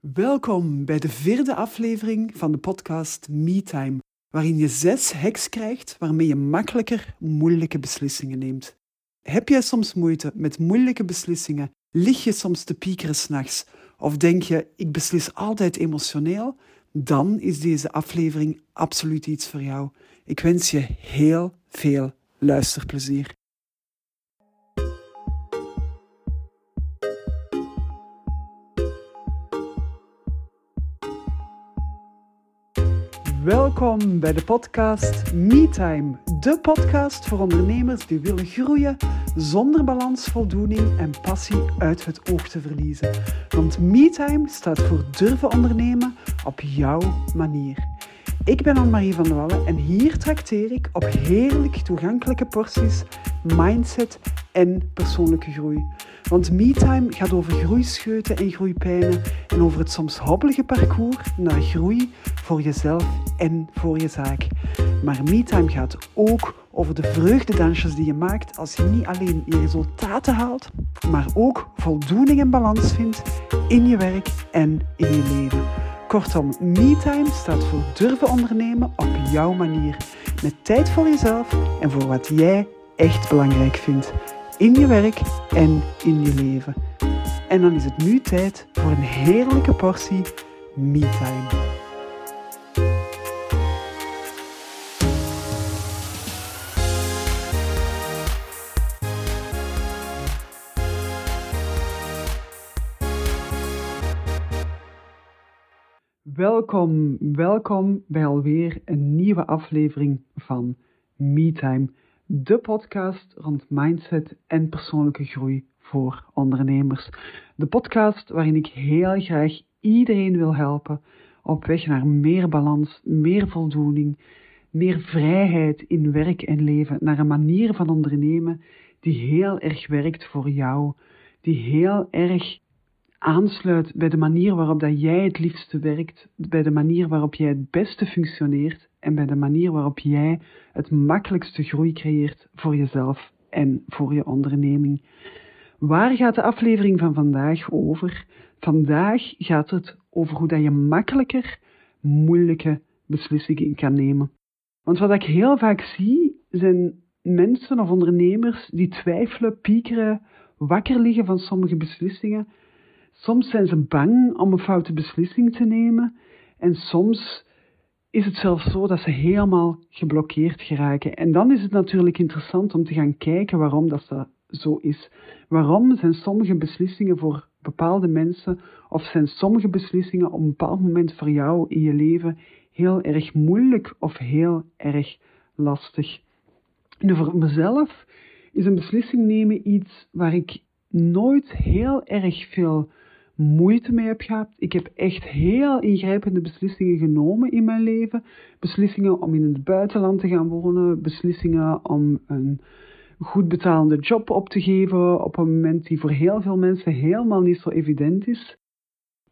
Welkom bij de vierde aflevering van de podcast MeTime, waarin je zes hacks krijgt waarmee je makkelijker moeilijke beslissingen neemt. Heb jij soms moeite met moeilijke beslissingen? Lig je soms te piekeren s'nachts? Of denk je, ik beslis altijd emotioneel? Dan is deze aflevering absoluut iets voor jou. Ik wens je heel veel luisterplezier. Welkom bij de podcast MeTime, de podcast voor ondernemers die willen groeien zonder balans, voldoening en passie uit het oog te verliezen. Want MeTime staat voor durven ondernemen op jouw manier. Ik ben Anne-Marie van der Wallen en hier trakteer ik op heerlijk toegankelijke porties mindset en persoonlijke groei. Want MeTime gaat over groeischeuten en groeipijnen en over het soms hobbelige parcours naar groei voor jezelf en voor je zaak. Maar MeTime gaat ook over de vreugdedansjes die je maakt als je niet alleen je resultaten haalt, maar ook voldoening en balans vindt in je werk en in je leven. Kortom, MeTime staat voor durven ondernemen op jouw manier. Met tijd voor jezelf en voor wat jij echt belangrijk vindt. In je werk en in je leven. En dan is het nu tijd voor een heerlijke portie MeTime. Welkom, welkom bij alweer een nieuwe aflevering van MeTime, de podcast rond mindset en persoonlijke groei voor ondernemers. De podcast waarin ik heel graag iedereen wil helpen op weg naar meer balans, meer voldoening, meer vrijheid in werk en leven, naar een manier van ondernemen die heel erg werkt voor jou, die heel erg aansluit bij de manier waarop dat jij het liefste werkt, bij de manier waarop jij het beste functioneert en bij de manier waarop jij het makkelijkste groei creëert voor jezelf en voor je onderneming. Waar gaat de aflevering van vandaag over? Vandaag gaat het over hoe dat je makkelijker moeilijke beslissingen kan nemen. Want wat ik heel vaak zie, zijn mensen of ondernemers die twijfelen, piekeren, wakker liggen van sommige beslissingen, Soms zijn ze bang om een foute beslissing te nemen en soms is het zelfs zo dat ze helemaal geblokkeerd geraken. En dan is het natuurlijk interessant om te gaan kijken waarom dat zo is. Waarom zijn sommige beslissingen voor bepaalde mensen of zijn sommige beslissingen op een bepaald moment voor jou in je leven heel erg moeilijk of heel erg lastig. Voor mezelf is een beslissing nemen iets waar ik nooit heel erg veel moeite mee heb gehad. Ik heb echt heel ingrijpende beslissingen genomen in mijn leven. Beslissingen om in het buitenland te gaan wonen, beslissingen om een goed betalende job op te geven op een moment die voor heel veel mensen helemaal niet zo evident is.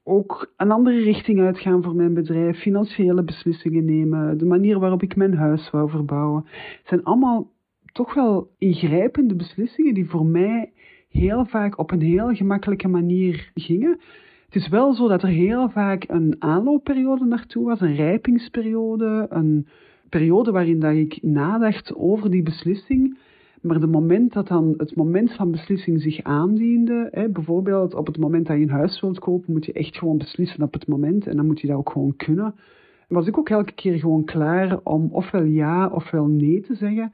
Ook een andere richting uitgaan voor mijn bedrijf, financiële beslissingen nemen, de manier waarop ik mijn huis wou verbouwen. Het zijn allemaal toch wel ingrijpende beslissingen die voor mij heel vaak op een heel gemakkelijke manier gingen. Het is wel zo dat er heel vaak een aanloopperiode naartoe was, een rijpingsperiode, een periode waarin dat ik nadacht over die beslissing. Maar het moment dat dan het moment van beslissing zich aandiende, hè, bijvoorbeeld op het moment dat je een huis wilt kopen, moet je echt gewoon beslissen op het moment en dan moet je dat ook gewoon kunnen. Was ik ook elke keer gewoon klaar om ofwel ja ofwel nee te zeggen.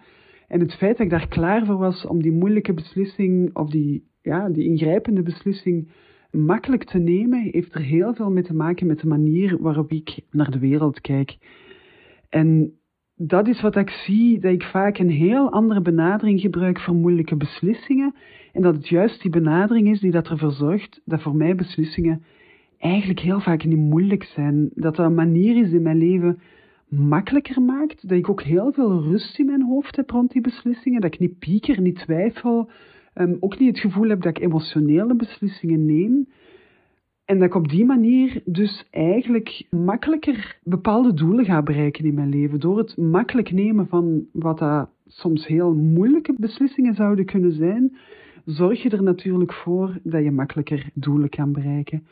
En het feit dat ik daar klaar voor was om die moeilijke beslissing of die, ja, die ingrijpende beslissing makkelijk te nemen, heeft er heel veel mee te maken met de manier waarop ik naar de wereld kijk. En dat is wat ik zie, dat ik vaak een heel andere benadering gebruik voor moeilijke beslissingen. En dat het juist die benadering is die dat ervoor zorgt dat voor mij beslissingen eigenlijk heel vaak niet moeilijk zijn. Dat dat een manier is in mijn leven makkelijker maakt. Dat ik ook heel veel rust in mijn hoofd heb rond die beslissingen. Dat ik niet pieker, niet twijfel. Um, ook niet het gevoel heb dat ik emotionele beslissingen neem. En dat ik op die manier dus eigenlijk makkelijker bepaalde doelen ga bereiken in mijn leven. Door het makkelijk nemen van wat dat soms heel moeilijke beslissingen zouden kunnen zijn, zorg je er natuurlijk voor dat je makkelijker doelen kan bereiken.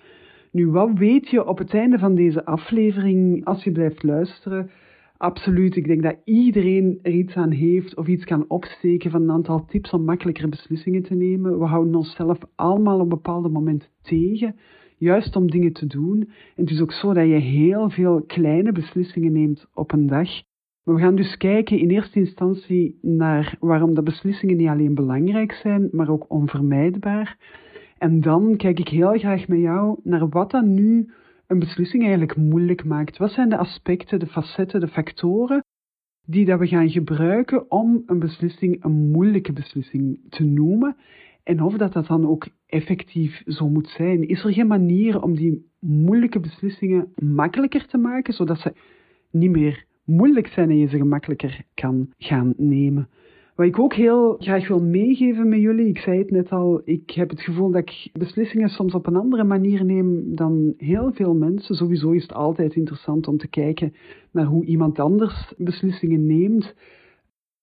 Nu, wat weet je op het einde van deze aflevering als je blijft luisteren? Absoluut, ik denk dat iedereen er iets aan heeft of iets kan opsteken van een aantal tips om makkelijker beslissingen te nemen. We houden onszelf allemaal op bepaalde momenten tegen, juist om dingen te doen. En het is ook zo dat je heel veel kleine beslissingen neemt op een dag. We gaan dus kijken in eerste instantie naar waarom de beslissingen niet alleen belangrijk zijn, maar ook onvermijdbaar. En dan kijk ik heel graag met jou naar wat dan nu een beslissing eigenlijk moeilijk maakt. Wat zijn de aspecten, de facetten, de factoren die dat we gaan gebruiken om een beslissing een moeilijke beslissing te noemen? En of dat dat dan ook effectief zo moet zijn. Is er geen manier om die moeilijke beslissingen makkelijker te maken, zodat ze niet meer moeilijk zijn en je ze gemakkelijker kan gaan nemen? Wat ik ook heel graag wil meegeven met jullie, ik zei het net al, ik heb het gevoel dat ik beslissingen soms op een andere manier neem dan heel veel mensen. Sowieso is het altijd interessant om te kijken naar hoe iemand anders beslissingen neemt.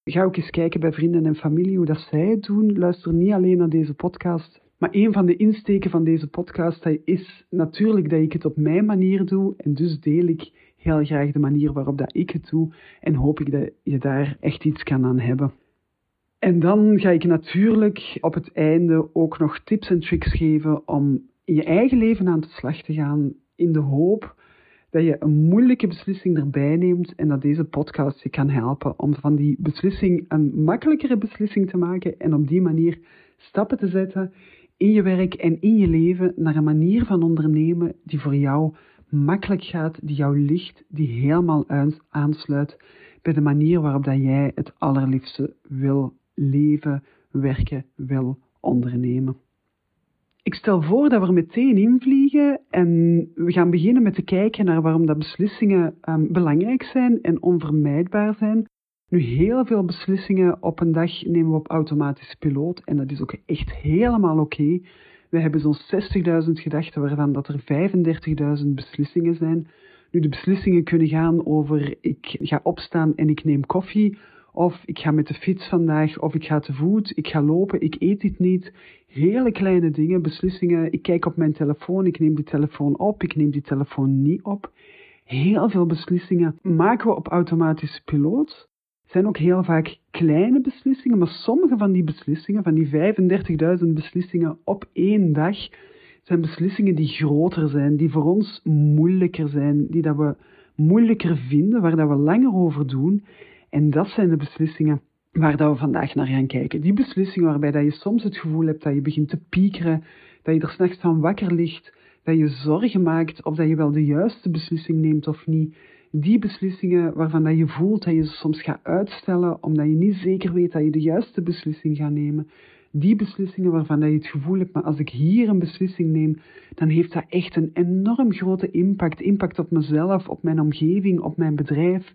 Ga ook eens kijken bij vrienden en familie hoe dat zij het doen. Luister niet alleen naar deze podcast. Maar een van de insteken van deze podcast is natuurlijk dat ik het op mijn manier doe. En dus deel ik heel graag de manier waarop dat ik het doe. En hoop ik dat je daar echt iets kan aan hebben. En dan ga ik natuurlijk op het einde ook nog tips en tricks geven om in je eigen leven aan de slag te gaan, in de hoop dat je een moeilijke beslissing erbij neemt en dat deze podcast je kan helpen om van die beslissing een makkelijkere beslissing te maken en op die manier stappen te zetten in je werk en in je leven naar een manier van ondernemen die voor jou makkelijk gaat, die jou ligt, die helemaal aansluit bij de manier waarop dat jij het allerliefste wil leven, werken wil ondernemen. Ik stel voor dat we meteen invliegen en we gaan beginnen met te kijken naar waarom dat beslissingen um, belangrijk zijn en onvermijdbaar zijn. Nu, heel veel beslissingen op een dag nemen we op automatische piloot en dat is ook echt helemaal oké. We hebben zo'n 60.000 gedachten waarvan dat er 35.000 beslissingen zijn. Nu, de beslissingen kunnen gaan over ik ga opstaan en ik neem koffie of ik ga met de fiets vandaag, of ik ga te voet, ik ga lopen, ik eet dit niet. Hele kleine dingen, beslissingen. Ik kijk op mijn telefoon, ik neem die telefoon op, ik neem die telefoon niet op. Heel veel beslissingen maken we op automatische piloot. Zijn ook heel vaak kleine beslissingen, maar sommige van die beslissingen, van die 35.000 beslissingen op één dag, zijn beslissingen die groter zijn, die voor ons moeilijker zijn, die dat we moeilijker vinden, waar dat we langer over doen. En dat zijn de beslissingen waar dat we vandaag naar gaan kijken. Die beslissingen waarbij dat je soms het gevoel hebt dat je begint te piekeren, dat je er s'nachts van wakker ligt, dat je zorgen maakt of dat je wel de juiste beslissing neemt of niet. Die beslissingen waarvan dat je voelt dat je ze soms gaat uitstellen omdat je niet zeker weet dat je de juiste beslissing gaat nemen. Die beslissingen waarvan dat je het gevoel hebt, maar als ik hier een beslissing neem, dan heeft dat echt een enorm grote impact. Impact op mezelf, op mijn omgeving, op mijn bedrijf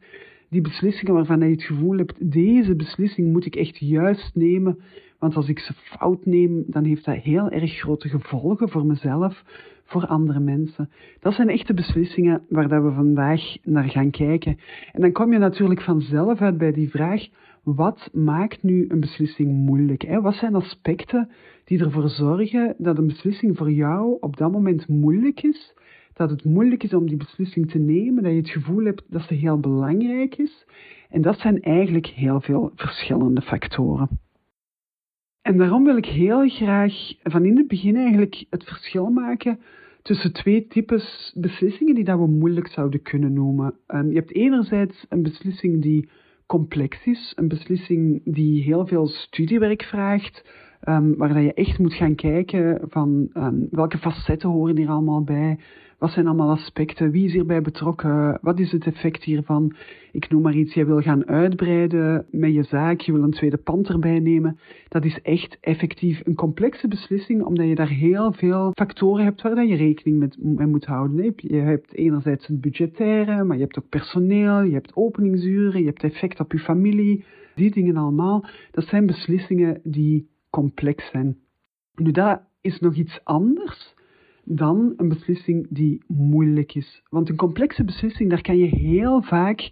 die beslissingen waarvan je het gevoel hebt, deze beslissing moet ik echt juist nemen, want als ik ze fout neem, dan heeft dat heel erg grote gevolgen voor mezelf, voor andere mensen. Dat zijn echte beslissingen waar dat we vandaag naar gaan kijken. En dan kom je natuurlijk vanzelf uit bij die vraag, wat maakt nu een beslissing moeilijk? Wat zijn aspecten die ervoor zorgen dat een beslissing voor jou op dat moment moeilijk is? Dat het moeilijk is om die beslissing te nemen, dat je het gevoel hebt dat ze heel belangrijk is. En dat zijn eigenlijk heel veel verschillende factoren. En daarom wil ik heel graag van in het begin eigenlijk het verschil maken tussen twee types beslissingen die dat we moeilijk zouden kunnen noemen. Um, je hebt enerzijds een beslissing die complex is, een beslissing die heel veel studiewerk vraagt, um, waar dat je echt moet gaan kijken van um, welke facetten horen hier allemaal bij, wat zijn allemaal aspecten? Wie is hierbij betrokken? Wat is het effect hiervan? Ik noem maar iets, je wil gaan uitbreiden met je zaak, je wil een tweede pand erbij nemen. Dat is echt effectief een complexe beslissing, omdat je daar heel veel factoren hebt waar je rekening mee moet houden. Je hebt enerzijds het budgettaire, maar je hebt ook personeel, je hebt openingsuren, je hebt effect op je familie. Die dingen allemaal, dat zijn beslissingen die complex zijn. Nu, dat is nog iets anders dan een beslissing die moeilijk is. Want een complexe beslissing, daar kan je heel vaak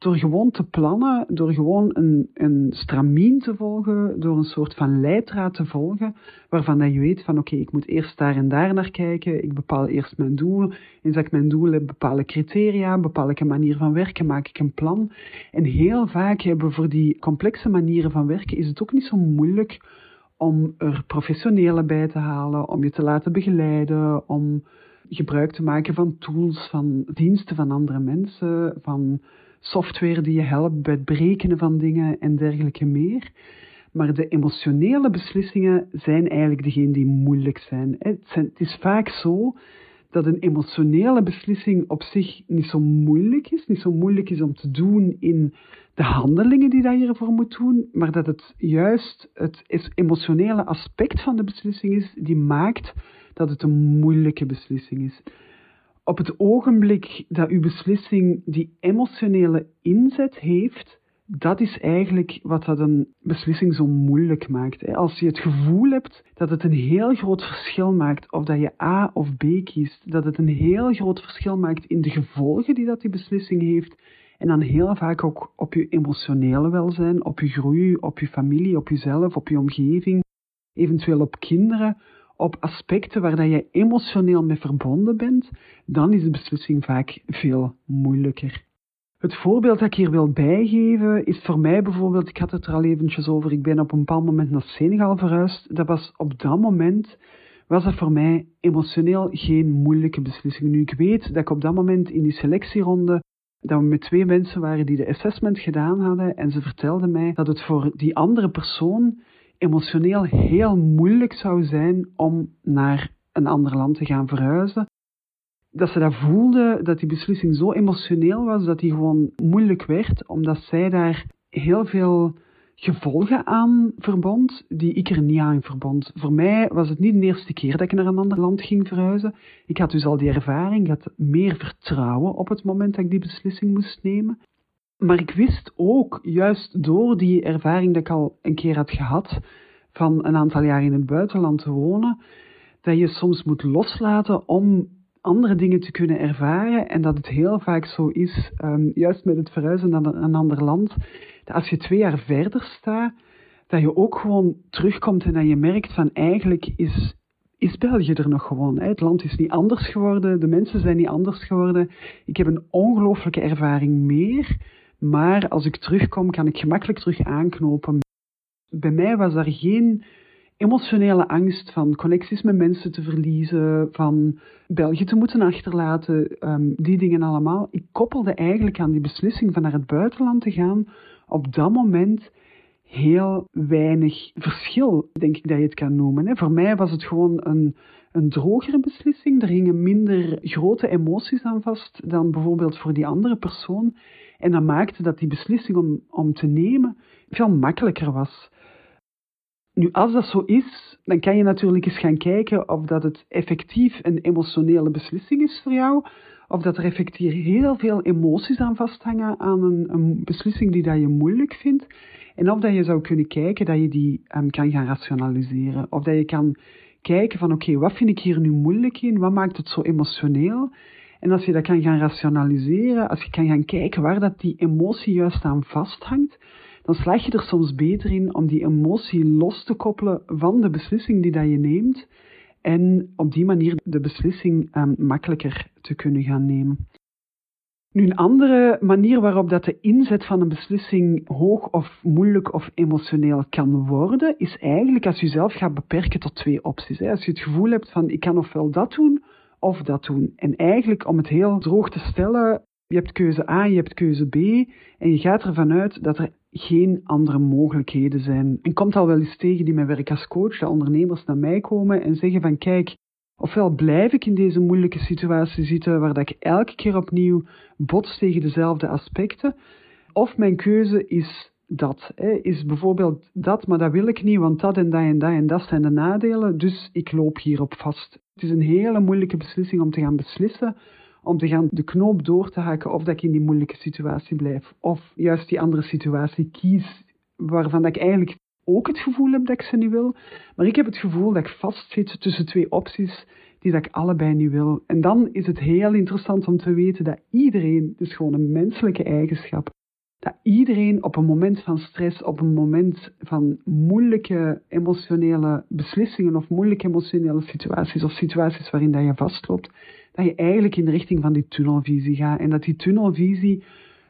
door gewoon te plannen, door gewoon een, een stramien te volgen, door een soort van leidraad te volgen, waarvan dat je weet van oké, ik moet eerst daar en daar naar kijken, ik bepaal eerst mijn doel, eens dat ik mijn doel heb, bepaal ik criteria, bepaal ik een manier van werken, maak ik een plan. En heel vaak hebben we voor die complexe manieren van werken, is het ook niet zo moeilijk om er professionele bij te halen, om je te laten begeleiden, om gebruik te maken van tools, van diensten van andere mensen, van software die je helpt bij het berekenen van dingen en dergelijke meer. Maar de emotionele beslissingen zijn eigenlijk degene die moeilijk zijn. Het is vaak zo dat een emotionele beslissing op zich niet zo moeilijk is, niet zo moeilijk is om te doen in de handelingen die je ervoor moet doen, maar dat het juist het emotionele aspect van de beslissing is die maakt dat het een moeilijke beslissing is. Op het ogenblik dat uw beslissing die emotionele inzet heeft, dat is eigenlijk wat dat een beslissing zo moeilijk maakt. Als je het gevoel hebt dat het een heel groot verschil maakt of dat je A of B kiest, dat het een heel groot verschil maakt in de gevolgen die dat die beslissing heeft, en dan heel vaak ook op je emotionele welzijn, op je groei, op je familie, op jezelf, op je omgeving, eventueel op kinderen, op aspecten waar dat je emotioneel mee verbonden bent, dan is de beslissing vaak veel moeilijker. Het voorbeeld dat ik hier wil bijgeven is voor mij bijvoorbeeld, ik had het er al eventjes over, ik ben op een bepaald moment naar Senegal verhuisd. Dat was op dat moment, was dat voor mij emotioneel geen moeilijke beslissing. Nu, ik weet dat ik op dat moment in die selectieronde, dat we met twee mensen waren die de assessment gedaan hadden en ze vertelden mij dat het voor die andere persoon emotioneel heel moeilijk zou zijn om naar een ander land te gaan verhuizen. Dat ze dat voelde, dat die beslissing zo emotioneel was, dat die gewoon moeilijk werd, omdat zij daar heel veel gevolgen aan verbond die ik er niet aan verbond. Voor mij was het niet de eerste keer dat ik naar een ander land ging verhuizen. Ik had dus al die ervaring, ik had meer vertrouwen op het moment dat ik die beslissing moest nemen. Maar ik wist ook, juist door die ervaring dat ik al een keer had gehad, van een aantal jaar in het buitenland te wonen, dat je soms moet loslaten om andere dingen te kunnen ervaren. En dat het heel vaak zo is, um, juist met het verhuizen naar een ander land, dat als je twee jaar verder staat, dat je ook gewoon terugkomt en dat je merkt van eigenlijk is, is België er nog gewoon. Hè? Het land is niet anders geworden, de mensen zijn niet anders geworden. Ik heb een ongelooflijke ervaring meer. Maar als ik terugkom, kan ik gemakkelijk terug aanknopen. Bij mij was er geen emotionele angst van connecties met mensen te verliezen, van België te moeten achterlaten, um, die dingen allemaal. Ik koppelde eigenlijk aan die beslissing van naar het buitenland te gaan op dat moment heel weinig verschil, denk ik dat je het kan noemen. Voor mij was het gewoon een, een drogere beslissing. Er hingen minder grote emoties aan vast dan bijvoorbeeld voor die andere persoon. En dat maakte dat die beslissing om, om te nemen veel makkelijker was. Nu, als dat zo is, dan kan je natuurlijk eens gaan kijken of dat het effectief een emotionele beslissing is voor jou, of dat er effectief heel veel emoties aan vasthangen aan een, een beslissing die dat je moeilijk vindt, en of dat je zou kunnen kijken dat je die um, kan gaan rationaliseren, of dat je kan kijken van oké, wat vind ik hier nu moeilijk in, wat maakt het zo emotioneel, en als je dat kan gaan rationaliseren, als je kan gaan kijken waar dat die emotie juist aan vasthangt, dan je er soms beter in om die emotie los te koppelen van de beslissing die dat je neemt en op die manier de beslissing um, makkelijker te kunnen gaan nemen. Nu, een andere manier waarop dat de inzet van een beslissing hoog of moeilijk of emotioneel kan worden, is eigenlijk als je zelf gaat beperken tot twee opties. Als je het gevoel hebt van ik kan ofwel dat doen of dat doen. En eigenlijk, om het heel droog te stellen, je hebt keuze A, je hebt keuze B en je gaat ervan uit dat er geen andere mogelijkheden zijn. En komt al wel eens tegen die mijn werk als coach, dat ondernemers naar mij komen en zeggen van kijk, ofwel blijf ik in deze moeilijke situatie zitten waar dat ik elke keer opnieuw bots tegen dezelfde aspecten, of mijn keuze is dat. Hè, is bijvoorbeeld dat, maar dat wil ik niet, want dat en dat en dat en dat zijn de nadelen, dus ik loop hierop vast. Het is een hele moeilijke beslissing om te gaan beslissen, om te gaan de knoop door te hakken of dat ik in die moeilijke situatie blijf, of juist die andere situatie kies, waarvan ik eigenlijk ook het gevoel heb dat ik ze niet wil, maar ik heb het gevoel dat ik vastzit tussen twee opties die dat ik allebei niet wil. En dan is het heel interessant om te weten dat iedereen, dus gewoon een menselijke eigenschap, dat iedereen op een moment van stress, op een moment van moeilijke emotionele beslissingen of moeilijke emotionele situaties of situaties waarin dat je vastloopt, dat je eigenlijk in de richting van die tunnelvisie gaat. En dat die tunnelvisie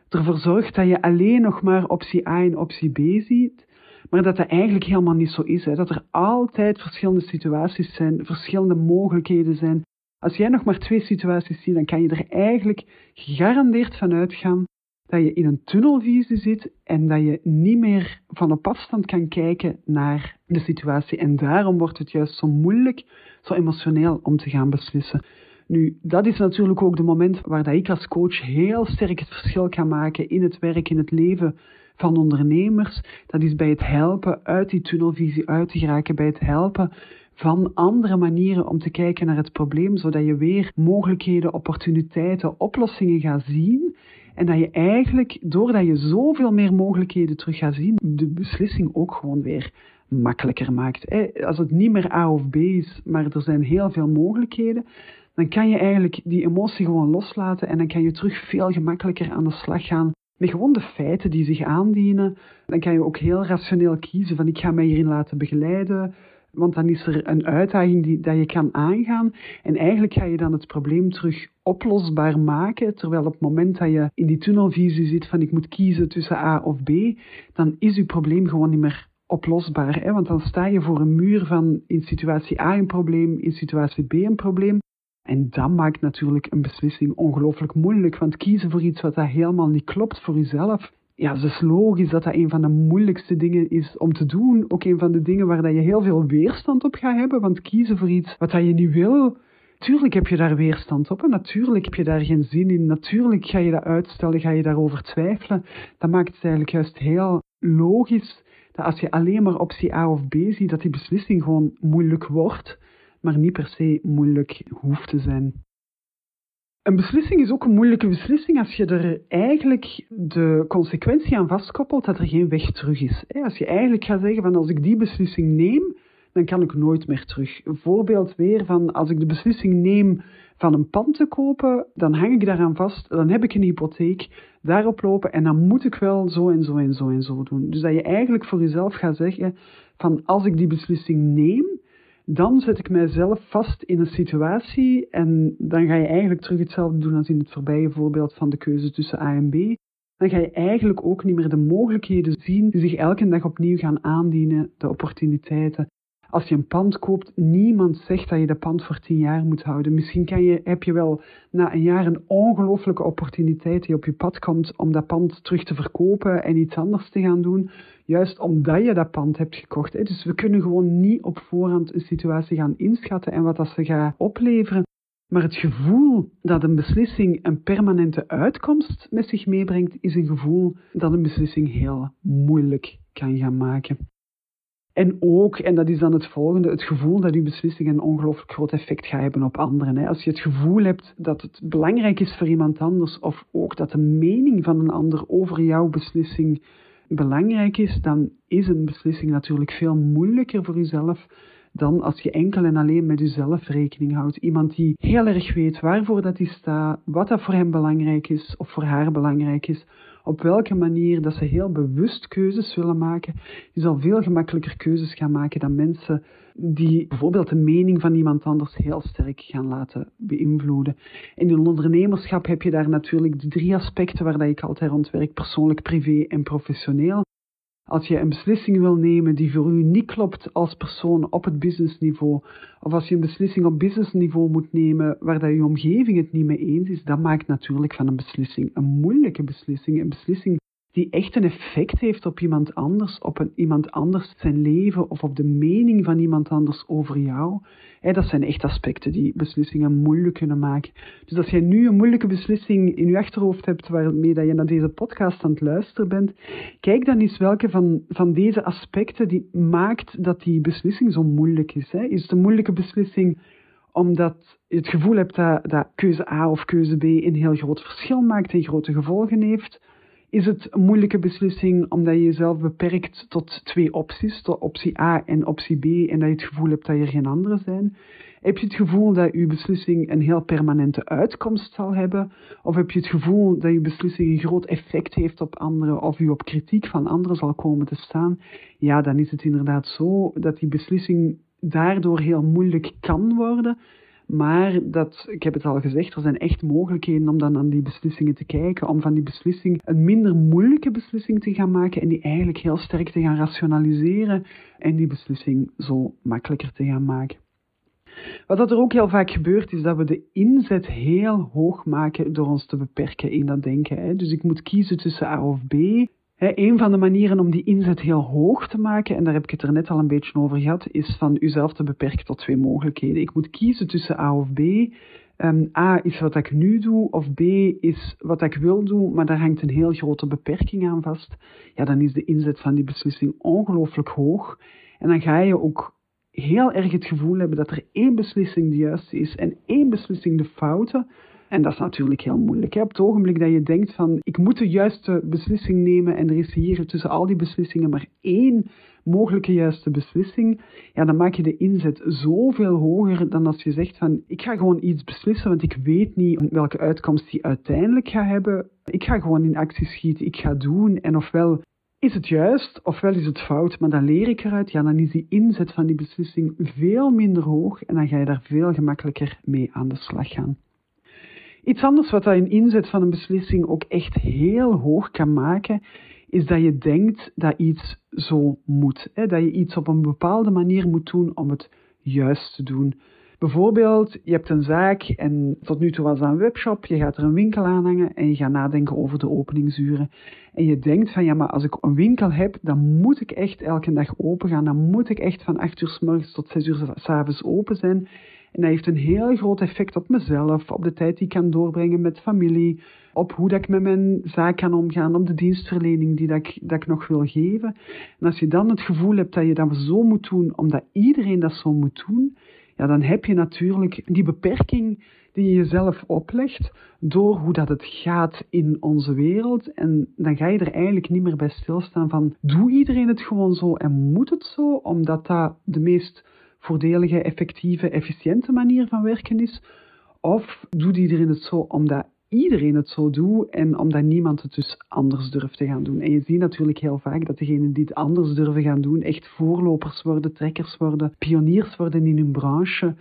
ervoor zorgt dat je alleen nog maar optie A en optie B ziet, maar dat dat eigenlijk helemaal niet zo is. Hè. Dat er altijd verschillende situaties zijn, verschillende mogelijkheden zijn. Als jij nog maar twee situaties ziet, dan kan je er eigenlijk gegarandeerd van uitgaan dat je in een tunnelvisie zit en dat je niet meer van op afstand kan kijken naar de situatie. En daarom wordt het juist zo moeilijk, zo emotioneel om te gaan beslissen. Nu, dat is natuurlijk ook de moment waar dat ik als coach heel sterk het verschil kan maken in het werk, in het leven van ondernemers. Dat is bij het helpen uit die tunnelvisie uit te geraken, bij het helpen van andere manieren om te kijken naar het probleem, zodat je weer mogelijkheden, opportuniteiten, oplossingen gaat zien. En dat je eigenlijk, doordat je zoveel meer mogelijkheden terug gaat zien, de beslissing ook gewoon weer makkelijker maakt. Als het niet meer A of B is, maar er zijn heel veel mogelijkheden, dan kan je eigenlijk die emotie gewoon loslaten en dan kan je terug veel gemakkelijker aan de slag gaan met gewoon de feiten die zich aandienen. Dan kan je ook heel rationeel kiezen van ik ga mij hierin laten begeleiden, want dan is er een uitdaging die, dat je kan aangaan. En eigenlijk ga je dan het probleem terug oplosbaar maken. Terwijl op het moment dat je in die tunnelvisie zit van ik moet kiezen tussen A of B, dan is je probleem gewoon niet meer oplosbaar. Hè? Want dan sta je voor een muur van in situatie A een probleem, in situatie B een probleem. En dat maakt natuurlijk een beslissing ongelooflijk moeilijk. Want kiezen voor iets wat dat helemaal niet klopt voor jezelf, ja, het is logisch dat dat een van de moeilijkste dingen is om te doen. Ook een van de dingen waar dat je heel veel weerstand op gaat hebben. Want kiezen voor iets wat je niet wil, Tuurlijk heb je daar weerstand op en natuurlijk heb je daar geen zin in. Natuurlijk ga je dat uitstellen, ga je daarover twijfelen. Dat maakt het eigenlijk juist heel logisch dat als je alleen maar optie A of B ziet, dat die beslissing gewoon moeilijk wordt, maar niet per se moeilijk hoeft te zijn. Een beslissing is ook een moeilijke beslissing als je er eigenlijk de consequentie aan vastkoppelt dat er geen weg terug is. Als je eigenlijk gaat zeggen van als ik die beslissing neem, dan kan ik nooit meer terug. Een voorbeeld weer van als ik de beslissing neem van een pand te kopen, dan hang ik daaraan vast, dan heb ik een hypotheek daarop lopen en dan moet ik wel zo en zo en zo en zo doen. Dus dat je eigenlijk voor jezelf gaat zeggen van als ik die beslissing neem, dan zet ik mijzelf vast in een situatie en dan ga je eigenlijk terug hetzelfde doen als in het voorbije voorbeeld van de keuze tussen A en B. Dan ga je eigenlijk ook niet meer de mogelijkheden zien die zich elke dag opnieuw gaan aandienen, de opportuniteiten. Als je een pand koopt, niemand zegt dat je dat pand voor tien jaar moet houden. Misschien kan je, heb je wel na een jaar een ongelofelijke opportuniteit die op je pad komt om dat pand terug te verkopen en iets anders te gaan doen. Juist omdat je dat pand hebt gekocht. Dus we kunnen gewoon niet op voorhand een situatie gaan inschatten en wat dat ze gaat opleveren. Maar het gevoel dat een beslissing een permanente uitkomst met zich meebrengt, is een gevoel dat een beslissing heel moeilijk kan gaan maken. En ook, en dat is dan het volgende, het gevoel dat uw beslissing een ongelooflijk groot effect gaat hebben op anderen. Als je het gevoel hebt dat het belangrijk is voor iemand anders, of ook dat de mening van een ander over jouw beslissing belangrijk is, dan is een beslissing natuurlijk veel moeilijker voor jezelf dan als je enkel en alleen met jezelf rekening houdt. Iemand die heel erg weet waarvoor dat hij staat, wat dat voor hem belangrijk is of voor haar belangrijk is, op welke manier dat ze heel bewust keuzes willen maken. Je zal veel gemakkelijker keuzes gaan maken dan mensen die bijvoorbeeld de mening van iemand anders heel sterk gaan laten beïnvloeden. In een ondernemerschap heb je daar natuurlijk de drie aspecten waar dat ik altijd rond werk, persoonlijk, privé en professioneel. Als je een beslissing wil nemen die voor u niet klopt als persoon op het businessniveau, of als je een beslissing op businessniveau moet nemen waar dat je omgeving het niet mee eens is, dat maakt natuurlijk van een beslissing een moeilijke beslissing. Een beslissing die echt een effect heeft op iemand anders, op een, iemand anders zijn leven of op de mening van iemand anders over jou. dat zijn echt aspecten die beslissingen moeilijk kunnen maken. Dus als jij nu een moeilijke beslissing in je achterhoofd hebt waarmee dat je naar deze podcast aan het luisteren bent, kijk dan eens welke van, van deze aspecten die maakt dat die beslissing zo moeilijk is. Is het een moeilijke beslissing omdat je het gevoel hebt dat, dat keuze A of keuze B een heel groot verschil maakt en grote gevolgen heeft? Is het een moeilijke beslissing omdat je jezelf beperkt tot twee opties, tot optie A en optie B, en dat je het gevoel hebt dat er geen andere zijn. Heb je het gevoel dat je beslissing een heel permanente uitkomst zal hebben? Of heb je het gevoel dat je beslissing een groot effect heeft op anderen of je op kritiek van anderen zal komen te staan? Ja, dan is het inderdaad zo dat die beslissing daardoor heel moeilijk kan worden. Maar dat, ik heb het al gezegd, er zijn echt mogelijkheden om dan aan die beslissingen te kijken, om van die beslissing een minder moeilijke beslissing te gaan maken en die eigenlijk heel sterk te gaan rationaliseren en die beslissing zo makkelijker te gaan maken. Wat er ook heel vaak gebeurt, is dat we de inzet heel hoog maken door ons te beperken in dat denken. Dus ik moet kiezen tussen A of B. een van de manieren om die inzet heel hoog te maken, en daar heb ik het er net al een beetje over gehad, is van uzelf te beperken tot twee mogelijkheden. Ik moet kiezen tussen A of B. Um, A is wat ik nu doe, of B is wat ik wil doen, maar daar hangt een heel grote beperking aan vast. Ja, dan is de inzet van die beslissing ongelooflijk hoog. En dan ga je ook heel erg het gevoel hebben dat er één beslissing de juiste is en één beslissing de foute. En dat is natuurlijk heel moeilijk. Hè? Op het ogenblik dat je denkt van ik moet de juiste beslissing nemen en er is hier tussen al die beslissingen maar één mogelijke juiste beslissing, ja, dan maak je de inzet zoveel hoger dan als je zegt van ik ga gewoon iets beslissen, want ik weet niet welke uitkomst die uiteindelijk gaat hebben. Ik ga gewoon in actie schieten, ik ga doen en ofwel is het juist, ofwel is het fout, maar dan leer ik eruit. Ja, dan is die inzet van die beslissing veel minder hoog en dan ga je daar veel gemakkelijker mee aan de slag gaan. Iets anders wat dat een inzet van een beslissing ook echt heel hoog kan maken, is dat je denkt dat iets zo moet. Hè? Dat je iets op een bepaalde manier moet doen om het juist te doen. Bijvoorbeeld, je hebt een zaak en tot nu toe was dat een webshop, je gaat er een winkel aan hangen en je gaat nadenken over de openingsuren. En je denkt van ja, maar als ik een winkel heb, dan moet ik echt elke dag open gaan. Dan moet ik echt van 8 uur s morgens tot 6 uur s avonds open zijn. En dat heeft een heel groot effect op mezelf, op de tijd die ik kan doorbrengen met familie, op hoe dat ik met mijn zaak kan omgaan, op de dienstverlening die dat ik, dat ik nog wil geven. En als je dan het gevoel hebt dat je dat zo moet doen, omdat iedereen dat zo moet doen, ja, dan heb je natuurlijk die beperking die je jezelf oplegt door hoe dat het gaat in onze wereld. En dan ga je er eigenlijk niet meer bij stilstaan van, doe iedereen het gewoon zo en moet het zo, omdat dat de meest voordelige, effectieve, efficiënte manier van werken is? Of doet iedereen het zo omdat iedereen het zo doet en omdat niemand het dus anders durft te gaan doen. En je ziet natuurlijk heel vaak dat degenen die het anders durven gaan doen echt voorlopers worden, trekkers worden, pioniers worden in hun branche.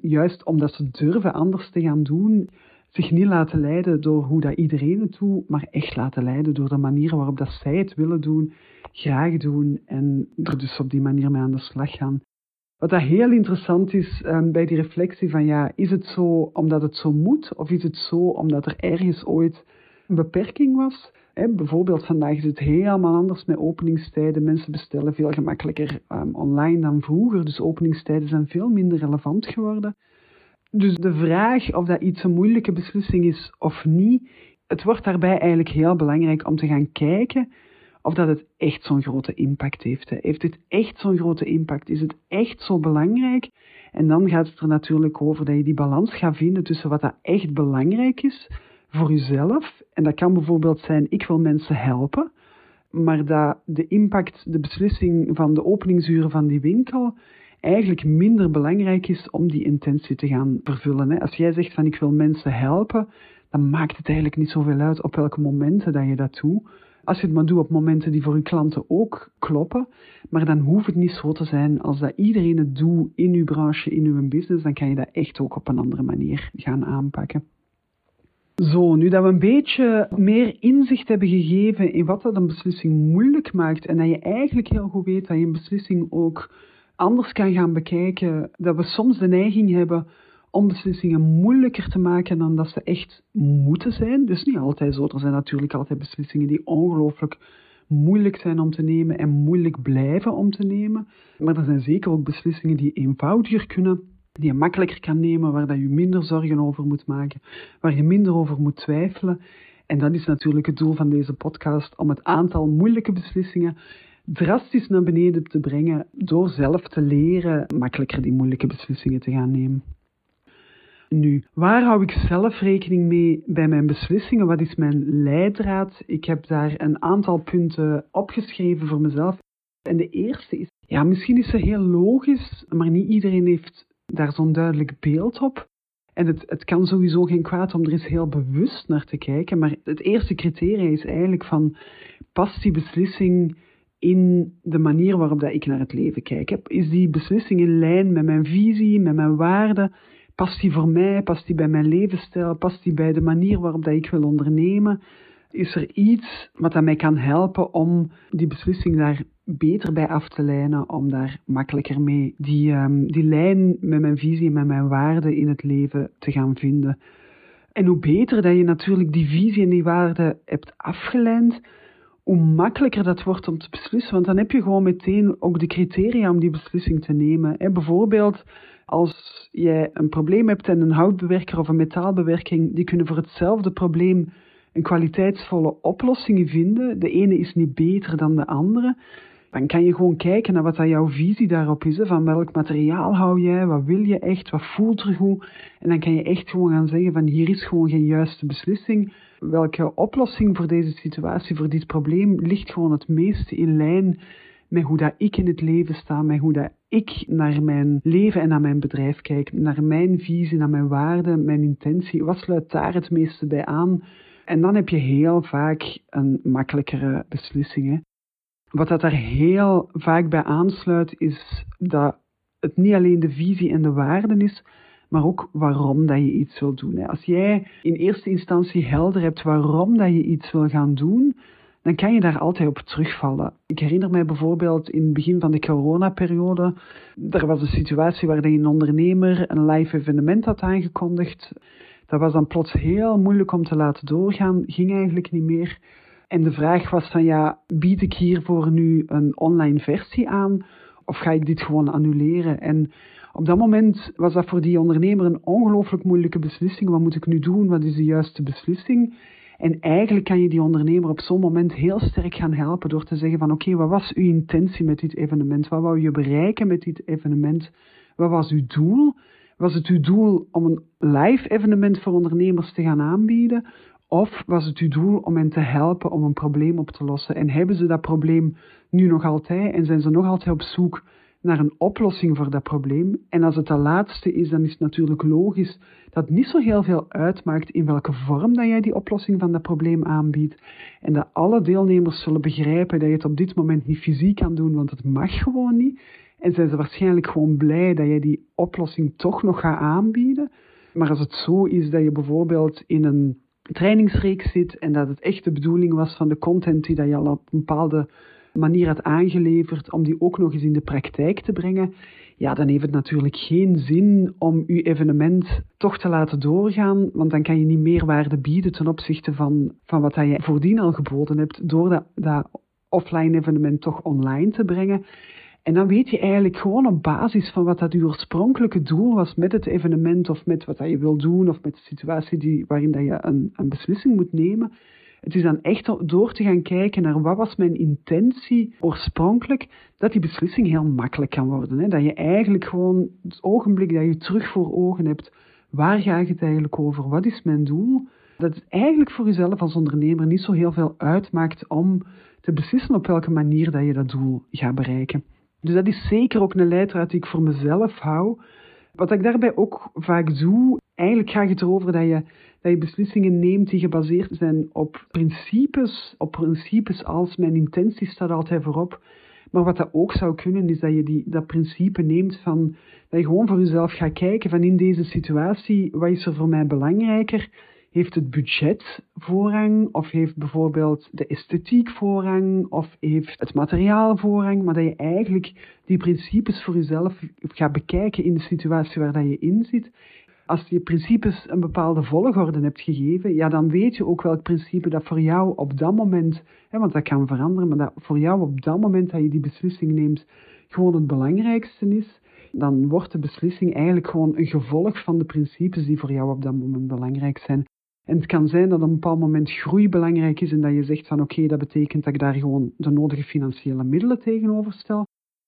Juist omdat ze durven anders te gaan doen, zich niet laten leiden door hoe dat iedereen het doet, maar echt laten leiden door de manier waarop dat zij het willen doen, graag doen en er dus op die manier mee aan de slag gaan. Wat dat heel interessant is um, bij die reflectie van ja, is het zo omdat het zo moet of is het zo omdat er ergens ooit een beperking was? Bijvoorbeeld vandaag is het helemaal anders met openingstijden. Mensen bestellen veel gemakkelijker um, online dan vroeger, dus openingstijden zijn veel minder relevant geworden. Dus de vraag of dat iets een moeilijke beslissing is of niet, het wordt daarbij eigenlijk heel belangrijk om te gaan kijken of dat het echt zo'n grote impact heeft. Heeft het echt zo'n grote impact? Is het echt zo belangrijk? En dan gaat het er natuurlijk over dat je die balans gaat vinden tussen wat dat echt belangrijk is voor jezelf. En dat kan bijvoorbeeld zijn, ik wil mensen helpen. Maar dat de impact, de beslissing van de openingsuren van die winkel eigenlijk minder belangrijk is om die intentie te gaan vervullen. Als jij zegt van ik wil mensen helpen, dan maakt het eigenlijk niet zoveel uit op welke momenten dat je dat doet. Als je het maar doet op momenten die voor je klanten ook kloppen. Maar dan hoeft het niet zo te zijn als dat iedereen het doet in uw branche, in uw business. Dan kan je dat echt ook op een andere manier gaan aanpakken. Zo, nu dat we een beetje meer inzicht hebben gegeven in wat dat een beslissing moeilijk maakt en dat je eigenlijk heel goed weet dat je een beslissing ook anders kan gaan bekijken, dat we soms de neiging hebben om beslissingen moeilijker te maken dan dat ze echt moeten zijn. Dus niet altijd zo. Er zijn natuurlijk altijd beslissingen die ongelooflijk moeilijk zijn om te nemen en moeilijk blijven om te nemen. Maar er zijn zeker ook beslissingen die eenvoudiger kunnen, die je makkelijker kan nemen, waar dat je minder zorgen over moet maken, waar je minder over moet twijfelen. En dat is natuurlijk het doel van deze podcast, om het aantal moeilijke beslissingen drastisch naar beneden te brengen door zelf te leren makkelijker die moeilijke beslissingen te gaan nemen. Nu, waar hou ik zelf rekening mee bij mijn beslissingen? Wat is mijn leidraad? Ik heb daar een aantal punten opgeschreven voor mezelf. En de eerste is, ja, misschien is ze heel logisch, maar niet iedereen heeft daar zo'n duidelijk beeld op. En het, het kan sowieso geen kwaad om er eens heel bewust naar te kijken. Maar het eerste criterium is eigenlijk van, past die beslissing in de manier waarop dat ik naar het leven kijk? Is die beslissing in lijn met mijn visie, met mijn waarden? Past die voor mij? Past die bij mijn levensstijl? Past die bij de manier waarop dat ik wil ondernemen? Is er iets wat mij kan helpen om die beslissing daar beter bij af te lijnen, om daar makkelijker mee die, um, die lijn met mijn visie en met mijn waarden in het leven te gaan vinden? En hoe beter dat je natuurlijk die visie en die waarden hebt afgeleid, hoe makkelijker dat wordt om te beslissen. Want dan heb je gewoon meteen ook de criteria om die beslissing te nemen. bijvoorbeeld, als jij een probleem hebt en een houtbewerker of een metaalbewerking, die kunnen voor hetzelfde probleem een kwaliteitsvolle oplossing vinden. De ene is niet beter dan de andere. Dan kan je gewoon kijken naar wat jouw visie daarop is. Van welk materiaal hou jij, wat wil je echt, wat voelt er goed. En dan kan je echt gewoon gaan zeggen van hier is gewoon geen juiste beslissing. Welke oplossing voor deze situatie, voor dit probleem, ligt gewoon het meeste in lijn met hoe dat ik in het leven sta, met hoe dat ik naar mijn leven en naar mijn bedrijf kijk, naar mijn visie, naar mijn waarden, mijn intentie. Wat sluit daar het meeste bij aan? En dan heb je heel vaak een makkelijkere beslissing. Wat dat daar heel vaak bij aansluit, is dat het niet alleen de visie en de waarden is, maar ook waarom dat je iets wil doen. Als jij in eerste instantie helder hebt waarom dat je iets wil gaan doen, dan kan je daar altijd op terugvallen. Ik herinner mij bijvoorbeeld in het begin van de coronaperiode, er was een situatie waarin een ondernemer een live evenement had aangekondigd. Dat was dan plots heel moeilijk om te laten doorgaan, ging eigenlijk niet meer. En de vraag was van ja, bied ik hiervoor nu een online versie aan of ga ik dit gewoon annuleren? En op dat moment was dat voor die ondernemer een ongelooflijk moeilijke beslissing. Wat moet ik nu doen? Wat is de juiste beslissing? En eigenlijk kan je die ondernemer op zo'n moment heel sterk gaan helpen door te zeggen van oké, wat was uw intentie met dit evenement? Wat wou je bereiken met dit evenement? Wat was uw doel? Was het uw doel om een live evenement voor ondernemers te gaan aanbieden? Of was het uw doel om hen te helpen om een probleem op te lossen? En hebben ze dat probleem nu nog altijd en zijn ze nog altijd op zoek naar een oplossing voor dat probleem? En als het de laatste is, dan is het natuurlijk logisch dat het niet zo heel veel uitmaakt in welke vorm dat jij die oplossing van dat probleem aanbiedt. En dat alle deelnemers zullen begrijpen dat je het op dit moment niet fysiek kan doen, want het mag gewoon niet. En zijn ze waarschijnlijk gewoon blij dat jij die oplossing toch nog gaat aanbieden. Maar als het zo is dat je bijvoorbeeld in een trainingsreeks zit en dat het echt de bedoeling was van de content die dat je al op een bepaalde manier had aangeleverd, om die ook nog eens in de praktijk te brengen, ja, dan heeft het natuurlijk geen zin om je evenement toch te laten doorgaan, want dan kan je niet meer waarde bieden ten opzichte van, van wat je voordien al geboden hebt, door dat, dat offline evenement toch online te brengen. En dan weet je eigenlijk gewoon op basis van wat dat je oorspronkelijke doel was met het evenement of met wat dat je wil doen of met de situatie die, waarin dat je een, een beslissing moet nemen. Het is dan echt door te gaan kijken naar wat was mijn intentie oorspronkelijk, dat die beslissing heel makkelijk kan worden. Hè? Dat je eigenlijk gewoon het ogenblik dat je terug voor ogen hebt, waar gaat het eigenlijk over, wat is mijn doel, dat het eigenlijk voor jezelf als ondernemer niet zo heel veel uitmaakt om te beslissen op welke manier dat je dat doel gaat bereiken. Dus dat is zeker ook een leidraad die ik voor mezelf hou. Wat ik daarbij ook vaak doe, eigenlijk gaat het erover dat je, dat je beslissingen neemt die gebaseerd zijn op principes, op principes als mijn intentie staat altijd voorop. Maar wat dat ook zou kunnen, is dat je die, dat principe neemt van dat je gewoon voor jezelf gaat kijken van in deze situatie, wat is er voor mij belangrijker? Heeft het budget voorrang? Of heeft bijvoorbeeld de esthetiek voorrang? Of heeft het materiaal voorrang? Maar dat je eigenlijk die principes voor jezelf gaat bekijken in de situatie waar dat je in zit. Als je principes een bepaalde volgorde hebt gegeven, ja, dan weet je ook welk principe dat voor jou op dat moment, hè, want dat kan veranderen, maar dat voor jou op dat moment dat je die beslissing neemt, gewoon het belangrijkste is dan wordt de beslissing eigenlijk gewoon een gevolg van de principes die voor jou op dat moment belangrijk zijn. En het kan zijn dat op een bepaald moment groei belangrijk is en dat je zegt van oké, dat betekent dat ik daar gewoon de nodige financiële middelen tegenover stel.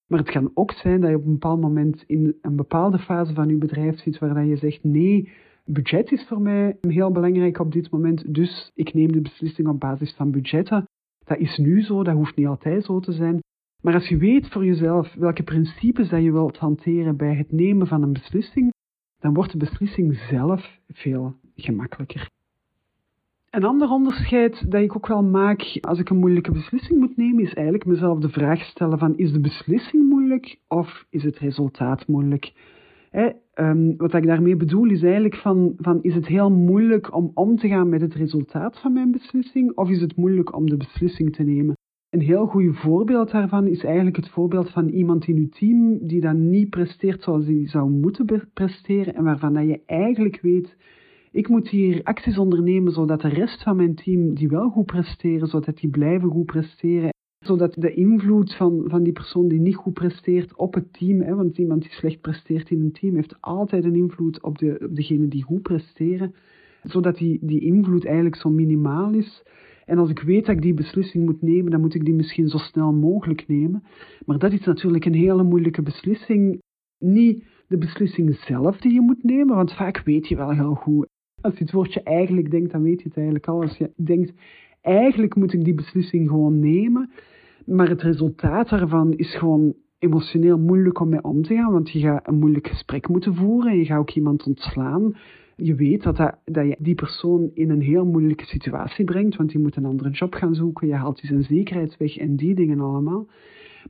Maar het kan ook zijn dat je op een bepaald moment in een bepaalde fase van je bedrijf zit waar je zegt nee, budget is voor mij heel belangrijk op dit moment, dus ik neem de beslissing op basis van budgetten. Dat is nu zo, dat hoeft niet altijd zo te zijn. Maar als je weet voor jezelf welke principes dat je wilt hanteren bij het nemen van een beslissing, dan wordt de beslissing zelf veel gemakkelijker. Een ander onderscheid dat ik ook wel maak als ik een moeilijke beslissing moet nemen, is eigenlijk mezelf de vraag stellen van is de beslissing moeilijk of is het resultaat moeilijk? Ehm, wat ik daarmee bedoel is eigenlijk van, van is het heel moeilijk om om te gaan met het resultaat van mijn beslissing of is het moeilijk om de beslissing te nemen? Een heel goed voorbeeld daarvan is eigenlijk het voorbeeld van iemand in uw team die dan niet presteert zoals hij zou moeten presteren en waarvan dat je eigenlijk weet, ik moet hier acties ondernemen zodat de rest van mijn team die wel goed presteren, zodat die blijven goed presteren zodat de invloed van, van die persoon die niet goed presteert op het team, hè, want iemand die slecht presteert in een team heeft altijd een invloed op, de, op degene die goed presteren, zodat die, die invloed eigenlijk zo minimaal is. En als ik weet dat ik die beslissing moet nemen, dan moet ik die misschien zo snel mogelijk nemen. Maar dat is natuurlijk een hele moeilijke beslissing. Niet de beslissing zelf die je moet nemen, want vaak weet je wel heel goed. Als je het woordje eigenlijk denkt, dan weet je het eigenlijk al. Als je denkt, eigenlijk moet ik die beslissing gewoon nemen, maar het resultaat daarvan is gewoon emotioneel moeilijk om mee om te gaan, want je gaat een moeilijk gesprek moeten voeren en je gaat ook iemand ontslaan. Je weet dat, dat, je die persoon in een heel moeilijke situatie brengt, want die moet een andere job gaan zoeken, je haalt die zijn zekerheid weg en die dingen allemaal.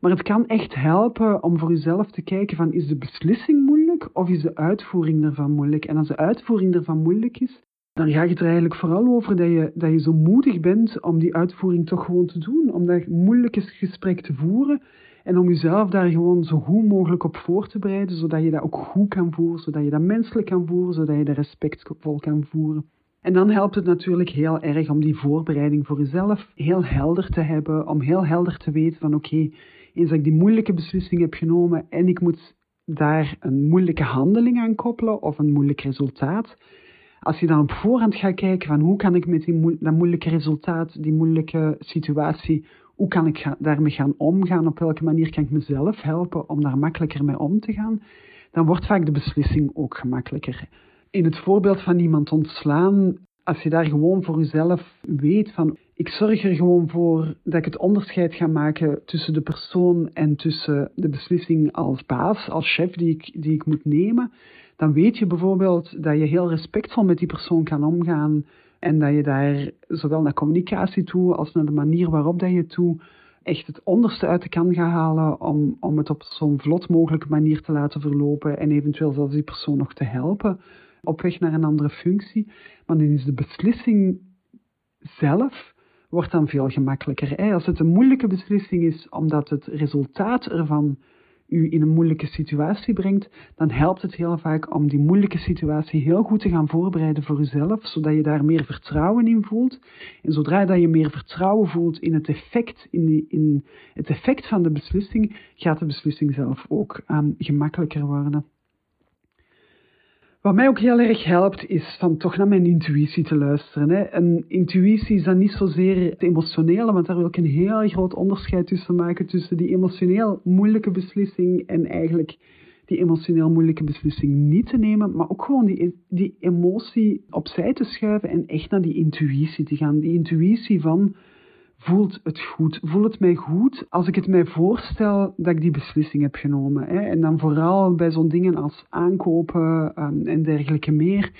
Maar het kan echt helpen om voor jezelf te kijken van is de beslissing moeilijk of is de uitvoering daarvan moeilijk? En als de uitvoering daarvan moeilijk is, dan gaat het er eigenlijk vooral over dat je, dat je zo moedig bent om die uitvoering toch gewoon te doen. Om dat moeilijke gesprek te voeren en om jezelf daar gewoon zo goed mogelijk op voor te bereiden, zodat je dat ook goed kan voeren, zodat je dat menselijk kan voeren, zodat je dat respectvol kan voeren. En dan helpt het natuurlijk heel erg om die voorbereiding voor jezelf heel helder te hebben, om heel helder te weten van oké, eens dat ik die moeilijke beslissing heb genomen en ik moet daar een moeilijke handeling aan koppelen of een moeilijk resultaat, als je dan op voorhand gaat kijken van hoe kan ik met die dat moeilijke resultaat, die moeilijke situatie, hoe kan ik daarmee gaan omgaan, op welke manier kan ik mezelf helpen om daar makkelijker mee om te gaan, dan wordt vaak de beslissing ook gemakkelijker. In het voorbeeld van iemand ontslaan, als je daar gewoon voor jezelf weet van ik zorg er gewoon voor dat ik het onderscheid ga maken tussen de persoon en tussen de beslissing als baas, als chef die ik, die ik moet nemen, dan weet je bijvoorbeeld dat je heel respectvol met die persoon kan omgaan en dat je daar zowel naar communicatie toe als naar de manier waarop dat je toe echt het onderste uit de kan gaan halen om, om het op zo'n vlot mogelijke manier te laten verlopen en eventueel zelfs die persoon nog te helpen op weg naar een andere functie. Maar dan is de beslissing zelf wordt dan veel gemakkelijker. Als het een moeilijke beslissing is, omdat het resultaat ervan u in een moeilijke situatie brengt, dan helpt het heel vaak om die moeilijke situatie heel goed te gaan voorbereiden voor uzelf, zodat je daar meer vertrouwen in voelt. En zodra dat je meer vertrouwen voelt in het effect, in, die, in het effect van de beslissing, gaat de beslissing zelf ook um, gemakkelijker worden. Wat mij ook heel erg helpt, is van toch naar mijn intuïtie te luisteren. Hè. En intuïtie is dan niet zozeer het emotionele, want daar wil ik een heel groot onderscheid tussen maken tussen die emotioneel moeilijke beslissing en eigenlijk die emotioneel moeilijke beslissing niet te nemen, maar ook gewoon die, die emotie opzij te schuiven en echt naar die intuïtie te gaan. Die intuïtie van voelt het goed? Voelt het mij goed als ik het mij voorstel dat ik die beslissing heb genomen? Hè? En dan vooral bij zo'n dingen als aankopen um, en dergelijke meer.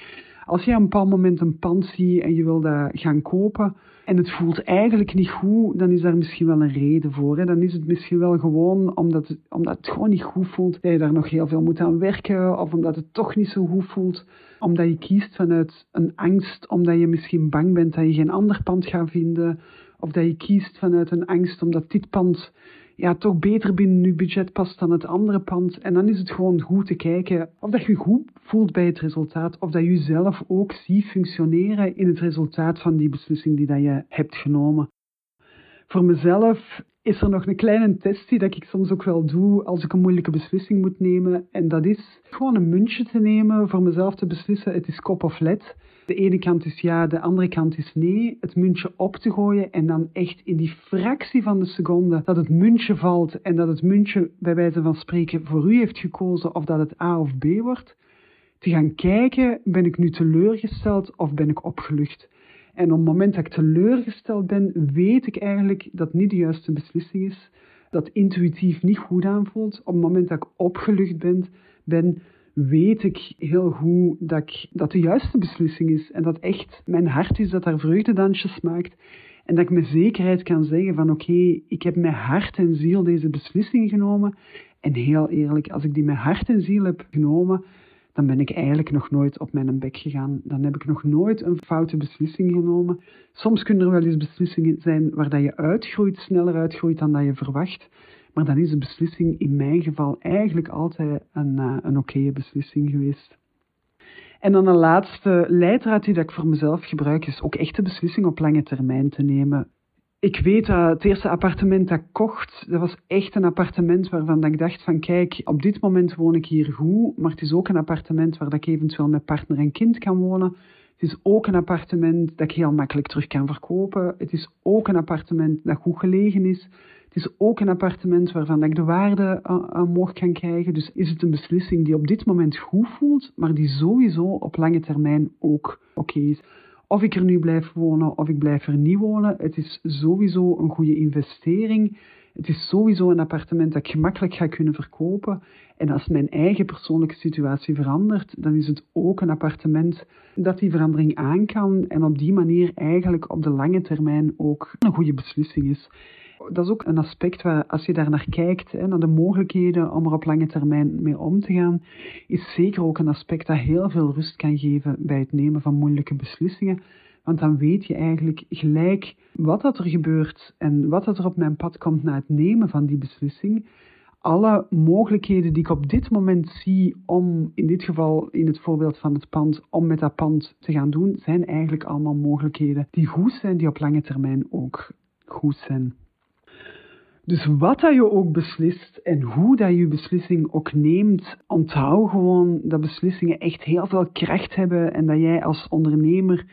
Als je op een bepaald moment een pand ziet en je wil dat gaan kopen en het voelt eigenlijk niet goed, dan is daar misschien wel een reden voor. Hè? Dan is het misschien wel gewoon omdat het, omdat het gewoon niet goed voelt, dat je daar nog heel veel moet aan werken of omdat het toch niet zo goed voelt. Omdat je kiest vanuit een angst, omdat je misschien bang bent dat je geen ander pand gaat vinden of dat je kiest vanuit een angst omdat dit pand ja, toch beter binnen je budget past dan het andere pand. En dan is het gewoon goed te kijken of dat je goed voelt bij het resultaat. Of dat je jezelf ook ziet functioneren in het resultaat van die beslissing die dat je hebt genomen. Voor mezelf is er nog een kleine test die dat ik soms ook wel doe als ik een moeilijke beslissing moet nemen. En dat is gewoon een muntje te nemen voor mezelf te beslissen. Het is kop of led. De ene kant is ja, de andere kant is nee. Het muntje op te gooien en dan echt in die fractie van de seconde dat het muntje valt en dat het muntje bij wijze van spreken voor u heeft gekozen of dat het A of B wordt. Te gaan kijken, ben ik nu teleurgesteld of ben ik opgelucht? En op het moment dat ik teleurgesteld ben, weet ik eigenlijk dat niet de juiste beslissing is. dat intuïtief niet goed aanvoelt. Op het moment dat ik opgelucht ben, ben weet ik heel goed dat, ik, dat de juiste beslissing is. En dat echt mijn hart is dat daar vreugdedansjes maakt. En dat ik met zekerheid kan zeggen van oké, ik heb met hart en ziel deze beslissing genomen. En heel eerlijk, als ik die met hart en ziel heb genomen, dan ben ik eigenlijk nog nooit op mijn bek gegaan. Dan heb ik nog nooit een foute beslissing genomen. Soms kunnen er wel eens beslissingen zijn waar dat je uitgroeit, sneller uitgroeit dan dat je verwacht. Maar dan is de beslissing in mijn geval eigenlijk altijd een, uh, een oké beslissing geweest. En dan een laatste leidraad die ik voor mezelf gebruik, is ook echt de beslissing op lange termijn te nemen. Ik weet dat het eerste appartement dat ik kocht, dat was echt een appartement waarvan ik dacht van kijk, op dit moment woon ik hier goed, maar het is ook een appartement waar ik eventueel met partner en kind kan wonen. Het is ook een appartement dat ik heel makkelijk terug kan verkopen. Het is ook een appartement dat goed gelegen is. Het is ook een appartement waarvan ik de waarde omhoog kan krijgen. Dus is het een beslissing die op dit moment goed voelt, maar die sowieso op lange termijn ook oké is. Of ik er nu blijf wonen of ik blijf er niet wonen, het is sowieso een goede investering. Het is sowieso een appartement dat ik gemakkelijk ga kunnen verkopen. En als mijn eigen persoonlijke situatie verandert, dan is het ook een appartement dat die verandering aan kan en op die manier eigenlijk op de lange termijn ook een goede beslissing is. Dat is ook een aspect waar, als je daar naar kijkt, hè, naar de mogelijkheden om er op lange termijn mee om te gaan, is zeker ook een aspect dat heel veel rust kan geven bij het nemen van moeilijke beslissingen. Want dan weet je eigenlijk gelijk wat dat er gebeurt en wat dat er op mijn pad komt na het nemen van die beslissing. Alle mogelijkheden die ik op dit moment zie om, in dit geval in het voorbeeld van het pand, om met dat pand te gaan doen, zijn eigenlijk allemaal mogelijkheden die goed zijn, die op lange termijn ook goed zijn. Dus wat dat je ook beslist en hoe dat je beslissing ook neemt, onthoud gewoon dat beslissingen echt heel veel kracht hebben en dat jij als ondernemer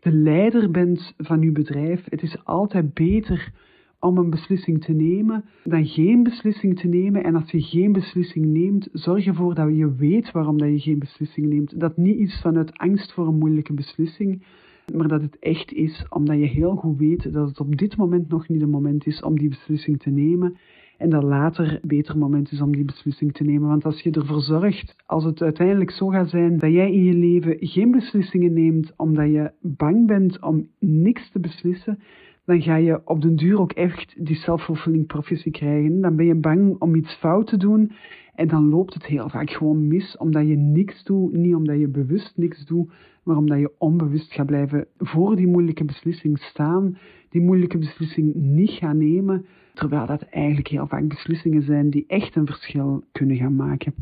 de leider bent van je bedrijf. Het is altijd beter om een beslissing te nemen dan geen beslissing te nemen. En als je geen beslissing neemt, zorg ervoor dat je weet waarom dat je geen beslissing neemt. Dat niet is vanuit angst voor een moeilijke beslissing, maar dat het echt is omdat je heel goed weet dat het op dit moment nog niet het moment is om die beslissing te nemen. En dat later een beter moment is om die beslissing te nemen. Want als je ervoor zorgt, als het uiteindelijk zo gaat zijn dat jij in je leven geen beslissingen neemt omdat je bang bent om niks te beslissen, dan ga je op den duur ook echt die self-fulfilling krijgen. Dan ben je bang om iets fout te doen en dan loopt het heel vaak gewoon mis, omdat je niks doet, niet omdat je bewust niks doet, maar omdat je onbewust gaat blijven voor die moeilijke beslissing staan, die moeilijke beslissing niet gaan nemen, terwijl dat eigenlijk heel vaak beslissingen zijn die echt een verschil kunnen gaan maken.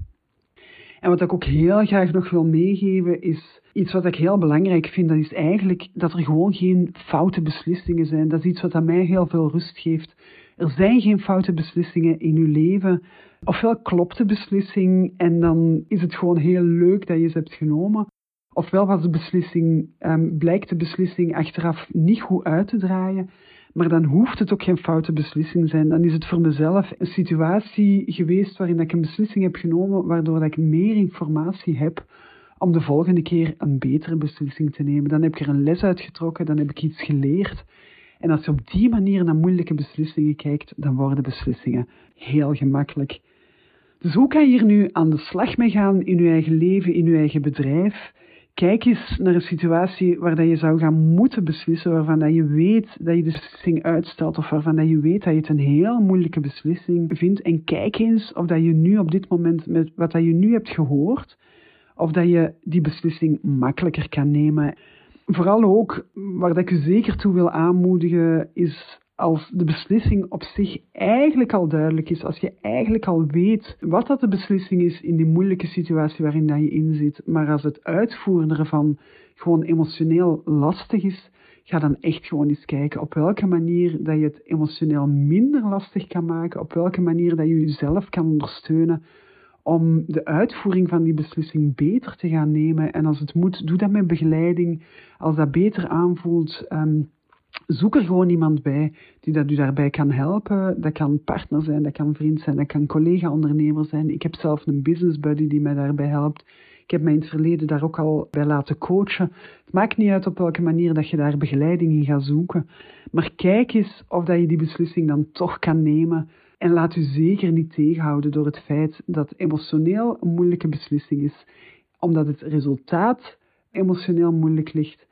En wat ik ook heel graag nog wil meegeven is iets wat ik heel belangrijk vind. Dat is eigenlijk dat er gewoon geen foute beslissingen zijn. Dat is iets wat aan mij heel veel rust geeft. Er zijn geen foute beslissingen in uw leven. Ofwel klopt de beslissing en dan is het gewoon heel leuk dat je ze hebt genomen. Ofwel was de beslissing, um, blijkt de beslissing achteraf niet goed uit te draaien. Maar dan hoeft het ook geen foute beslissing zijn. Dan is het voor mezelf een situatie geweest waarin ik een beslissing heb genomen, waardoor ik meer informatie heb om de volgende keer een betere beslissing te nemen. Dan heb ik er een les uitgetrokken, dan heb ik iets geleerd. En als je op die manier naar moeilijke beslissingen kijkt, dan worden beslissingen heel gemakkelijk. Dus hoe kan je hier nu aan de slag mee gaan in je eigen leven, in je eigen bedrijf? Kijk eens naar een situatie waar je zou gaan moeten beslissen, waarvan dat je weet dat je de beslissing uitstelt of waarvan dat je weet dat je het een heel moeilijke beslissing vindt. En kijk eens of dat je nu op dit moment, met wat dat je nu hebt gehoord, of dat je die beslissing makkelijker kan nemen. Vooral ook, waar dat ik u zeker toe wil aanmoedigen, is als de beslissing op zich eigenlijk al duidelijk is, als je eigenlijk al weet wat dat de beslissing is in die moeilijke situatie waarin dat je in zit, maar als het uitvoeren ervan gewoon emotioneel lastig is, ga dan echt gewoon eens kijken op welke manier dat je het emotioneel minder lastig kan maken, op welke manier dat je jezelf kan ondersteunen om de uitvoering van die beslissing beter te gaan nemen. En als het moet, doe dat met begeleiding. Als dat beter aanvoelt, um, zoek er gewoon iemand bij die dat u daarbij kan helpen. Dat kan partner zijn, dat kan vriend zijn, dat kan collega-ondernemer zijn. Ik heb zelf een business buddy die mij daarbij helpt. Ik heb mij in het verleden daar ook al bij laten coachen. Het maakt niet uit op welke manier dat je daar begeleiding in gaat zoeken. Maar kijk eens of dat je die beslissing dan toch kan nemen En laat u zeker niet tegenhouden door het feit dat emotioneel een moeilijke beslissing is, omdat het resultaat emotioneel moeilijk ligt.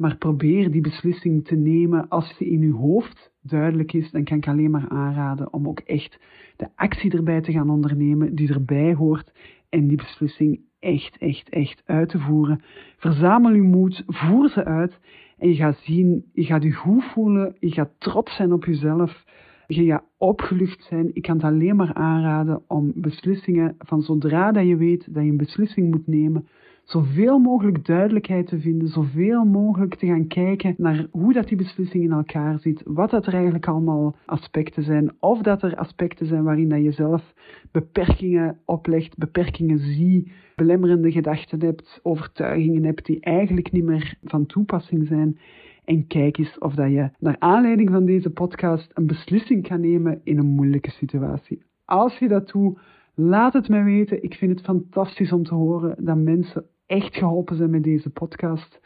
Maar probeer die beslissing te nemen als die in uw hoofd duidelijk is. Dan kan ik alleen maar aanraden om ook echt de actie erbij te gaan ondernemen die erbij hoort en die beslissing echt, echt, echt uit te voeren. Verzamel uw moed, voer ze uit en je gaat zien, je gaat je goed voelen, je gaat trots zijn op jezelf, je gaat opgelucht zijn. Ik kan het alleen maar aanraden om beslissingen van zodra dat je weet dat je een beslissing moet nemen, zoveel mogelijk duidelijkheid te vinden, zoveel mogelijk te gaan kijken naar hoe dat die beslissing in elkaar zit, wat dat er eigenlijk allemaal aspecten zijn, of dat er aspecten zijn waarin dat je zelf beperkingen oplegt, beperkingen zie, belemmerende gedachten hebt, overtuigingen hebt die eigenlijk niet meer van toepassing zijn. En kijk eens of dat je naar aanleiding van deze podcast een beslissing kan nemen in een moeilijke situatie. Als je dat doet, laat het mij weten. Ik vind het fantastisch om te horen dat mensen echt geholpen zijn met deze podcast.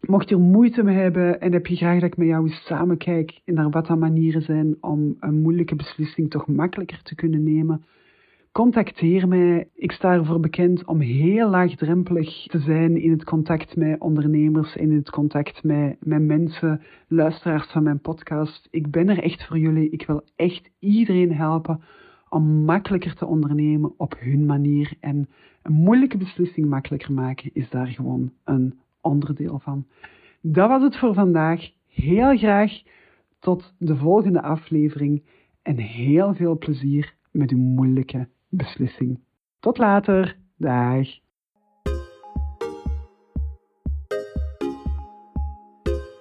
Mocht je er moeite mee hebben en heb je graag dat ik met jou eens samen kijk naar wat er manieren zijn om een moeilijke beslissing toch makkelijker te kunnen nemen, contacteer mij. Ik sta ervoor bekend om heel laagdrempelig te zijn in het contact met ondernemers, in het contact met, met mensen, luisteraars van mijn podcast. Ik ben er echt voor jullie. Ik wil echt iedereen helpen om makkelijker te ondernemen op hun manier. En een moeilijke beslissing makkelijker maken is daar gewoon een onderdeel van. Dat was het voor vandaag. Heel graag tot de volgende aflevering en heel veel plezier met uw moeilijke beslissing. Tot later. Dag.